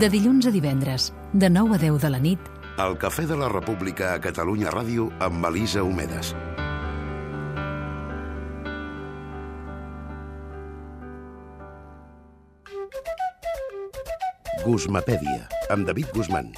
De dilluns a divendres, de 9 a 10 de la nit, El Cafè de la República a Catalunya Ràdio amb Elisa Homedes. Guzmapèdia, amb David Guzmán.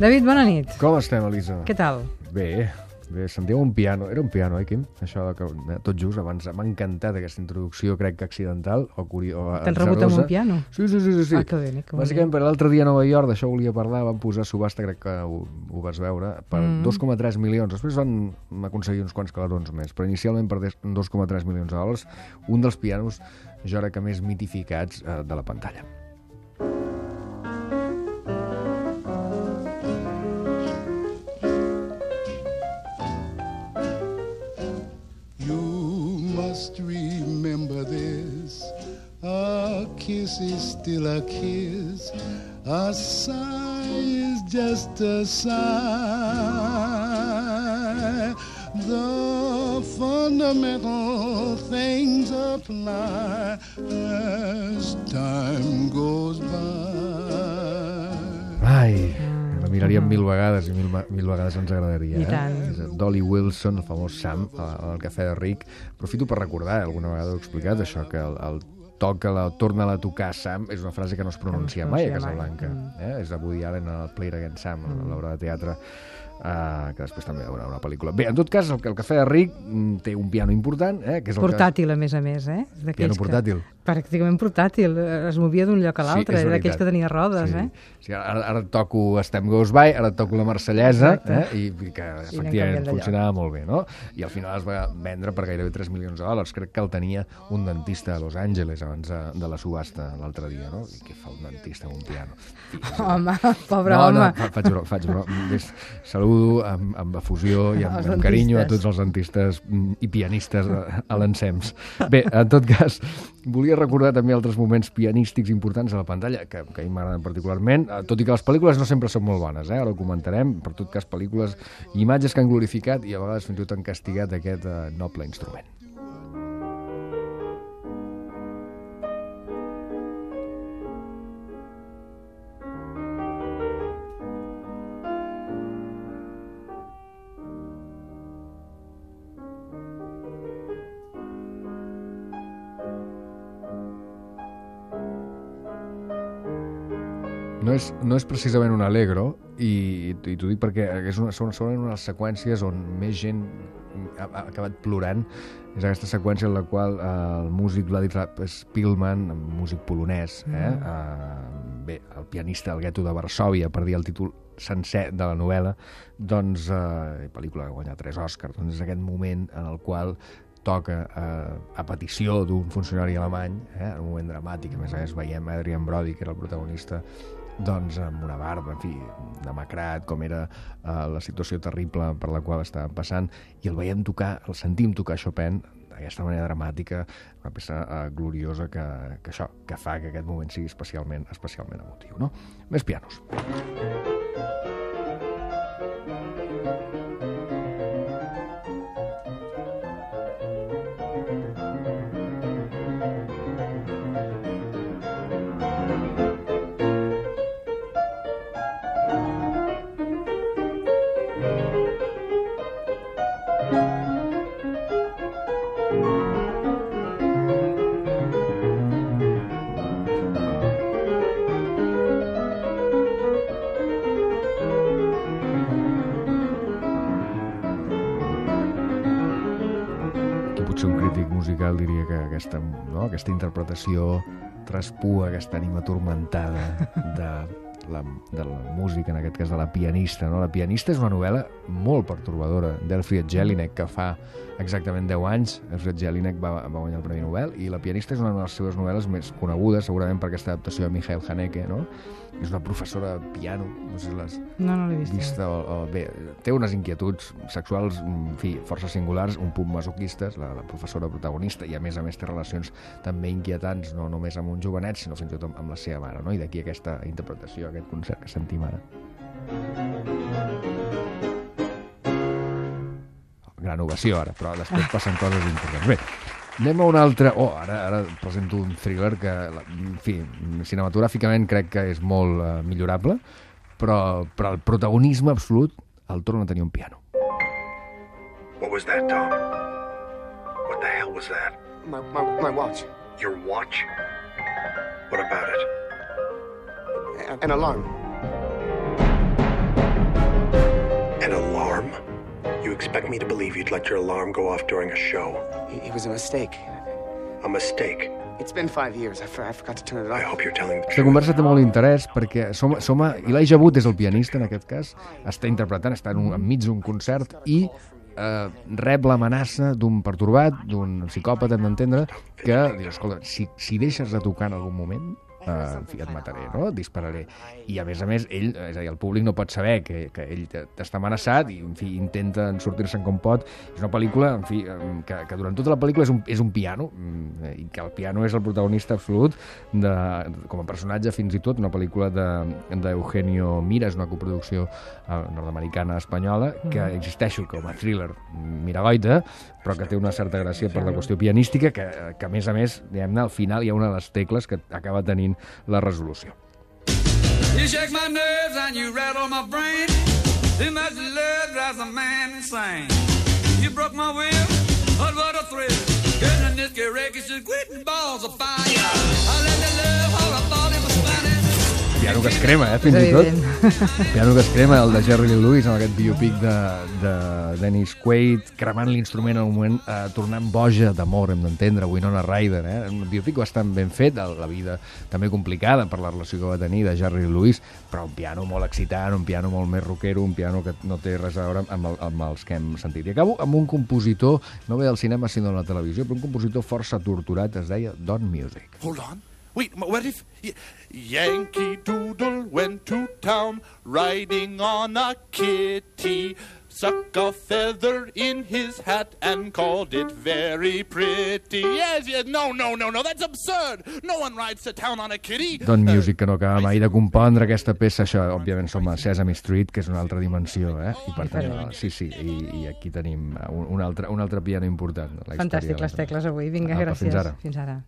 David, bona nit. Com estem, Elisa? Què tal? Bé, bé, sentiu un piano. Era un piano, eh, Quim? Això que, eh, tot just, abans m'ha encantat aquesta introducció, crec que accidental, o curi... o T'han rebut amb un piano? Sí, sí, sí, sí. sí. Ah, que bé, que Bàsicament, per l'altre dia a Nova York, d'això volia parlar, van posar subhasta, crec que ho, ho vas veure, per Mm. 2,3 milions. Després van aconseguir uns quants calarons més, però inicialment per des- 2,3 milions de dòlars, un dels pianos, jo crec que més mitificats eh, de la pantalla. Must remember this. A kiss is still a kiss. A sigh is just a sigh. The fundamental things apply as time goes by. Ai, la miraríem mil vegades i mil, mil vegades ens agradaria. I eh? tant. És Dolly Wilson, el famós Sam, al Cafè de Rick. Aprofito per recordar, alguna vegada ho he explicat, això, que el, el toca la, torna a tocar Sam és una frase que no es pronuncia No mai es a pronuncia mai. Casablanca. Eh? És de Woody Allen en el Play It Again Sam, mm. l'obra de teatre, eh, que després també hi haurà una pel·lícula. Bé, en tot cas, el, el Cafè de Rick mm, té un piano important, eh? que és el Portàtil, a més a més, eh? que... D'aquells Piano portàtil. Que, pràcticament portàtil. Es movia d'un lloc a l'altre. Sí, D'aquells veritat. que tenia rodes, sí. eh? Sí, ara, ara toco Estem Goes By, ara toco la Marsellesa, Exacte. eh? I, i que anem efectivament funcionava molt bé, no? I al final es va vendre per gairebé 3 milions de dòlars. Crec que el tenia un dentista a Los Angeles abans de, de la subhasta l'altre dia, no? I què fa un dentista amb un piano? I, Home, pobre no, home. no, fa- faig broma, faig broma. Ves, saludo amb, amb efusió i amb, amb carinyo a tots els dentistes i pianistes a, a l'ensems. Bé, en tot cas, volia recordar també altres moments pianístics importants a la pantalla, que, que a mi m'agraden particularment, eh, tot i que les pel·lícules no sempre són molt bones, eh? ara ho comentarem, per tot cas pel·lícules i imatges que han glorificat i a vegades fins i tot han castigat aquest eh, noble instrument. No és, no és precisament un allegro, i, i t'ho dic perquè és una, són, són una de les seqüències on més gent ha, ha acabat plorant. És aquesta seqüència en la qual eh, el músic Vladimir Spilman, músic polonès, eh, eh, bé, el pianista del gueto de Varsòvia, per dir el títol sencer de la novel·la, doncs, eh, pel·lícula que guanya tres Oscars, doncs és aquest moment en el qual toca eh, a petició d'un funcionari alemany, eh, en un moment dramàtic, a més a més veiem Adrian Brody, que era el protagonista, doncs amb una barba, en fi, demacrat, com era eh, la situació terrible per la qual estàvem passant, i el veiem tocar, el sentim tocar Chopin d'aquesta manera dramàtica, una peça eh, gloriosa que, que això, que fa que aquest moment sigui especialment, especialment emotiu, no? Més pianos. Aquí potser un crític musical diria que aquesta, no, aquesta interpretació traspua aquesta ànima tormentada de la, de la música, en aquest cas de la pianista. No? La pianista és una novel·la molt pertorbadora d'Elfried Jelinek, que fa exactament 10 anys Elfried Jelinek va, va guanyar el Premi Nobel, i La pianista és una de les seves novel·les més conegudes, segurament per aquesta adaptació de Michael Haneke, no? És una professora de piano, no sé si l'has No, no vist. vista o, o bé, té unes inquietuds sexuals, en fi, força singulars, un punt masoquistes, la, la professora protagonista, i a més a més té relacions també inquietants, no només amb un jovenet, sinó fins i tot amb, amb la seva mare, no? I d'aquí aquesta interpretació, aquest concert que sentim ara. Gran ovació ara, però després passen coses importants. Bé, Anem a un altre... Oh, ara, ara presento un thriller que, en fi, cinematogràficament crec que és molt uh, millorable, però, però el protagonisme absolut el torna a tenir un piano. What was that, Tom? What the hell was that? My, my, my watch. Your watch? What about it? An alarm. Expect me to believe you'd let your alarm go off during a show? It, it was a mistake. A mistake. It's been five years. I, for, I forgot to turn it I off. hope you're telling the Aquesta truth. conversa té molt interès perquè som, som a, Elijah Wood és el pianista en aquest cas, està interpretant, està en un, enmig d'un concert i eh, rep l'amenaça d'un pertorbat, d'un psicòpata, hem d'entendre, que diu, escolta, si, si deixes de tocar en algun moment, eh, en fi, et mataré, no? Et dispararé. I a més a més, ell, és a dir, el públic no pot saber que, que ell t'està amenaçat i, en fi, intenta sortir-se'n com pot. És una pel·lícula, en fi, que, que durant tota la pel·lícula és un, és un piano, mm, i que el piano és el protagonista absolut de, com a personatge fins i tot, una pel·lícula de- d'Eugenio de, Mira, és una coproducció eh, nord-americana-espanyola, que existeixo com a thriller miragoita, però que té una certa gràcia per la qüestió pianística, que, que a més a més, diguem-ne, al final hi ha una de les tecles que acaba tenint la resolució. You shake my nerves and you rattle my brain. Too love drives a man insane. You broke my will, but what a thrill. In this get wreckage, just quitting balls of fire. I let the love all I thought it was. Piano que es crema, eh, fins i tot. evident. Piano que es crema, el de Jerry Lee Lewis, amb aquest biopic de, de Dennis Quaid, cremant l'instrument en un moment, eh, tornant boja d'amor, hem d'entendre, Winona Ryder, eh? un biopic bastant ben fet, el- la vida també complicada per la relació que va tenir de Jerry Lee Lewis, però un piano molt excitant, un piano molt més rockero, un piano que no té res a veure amb, el, amb els que hem sentit. I acabo amb un compositor, no ve del cinema sinó de la televisió, però un compositor força torturat, es deia Don Music. Hold on. Wait, what if Yankee Doodle went to town riding on a kitty, stuck a feather in his hat and called it very pretty. Yes, yes, no, no, no, no, that's absurd. No one rides to town on a kitty. Don Music, que no acaba mai de compondre aquesta peça, això, òbviament, som a Sesame Street, que és una altra dimensió, eh? I per tant, Diferent. sí, sí, i, i aquí tenim un, un, altre, un altre piano important. la història Fantàstic, les tecles avui. Vinga, Apa, gràcies. Fins ara. Fins ara.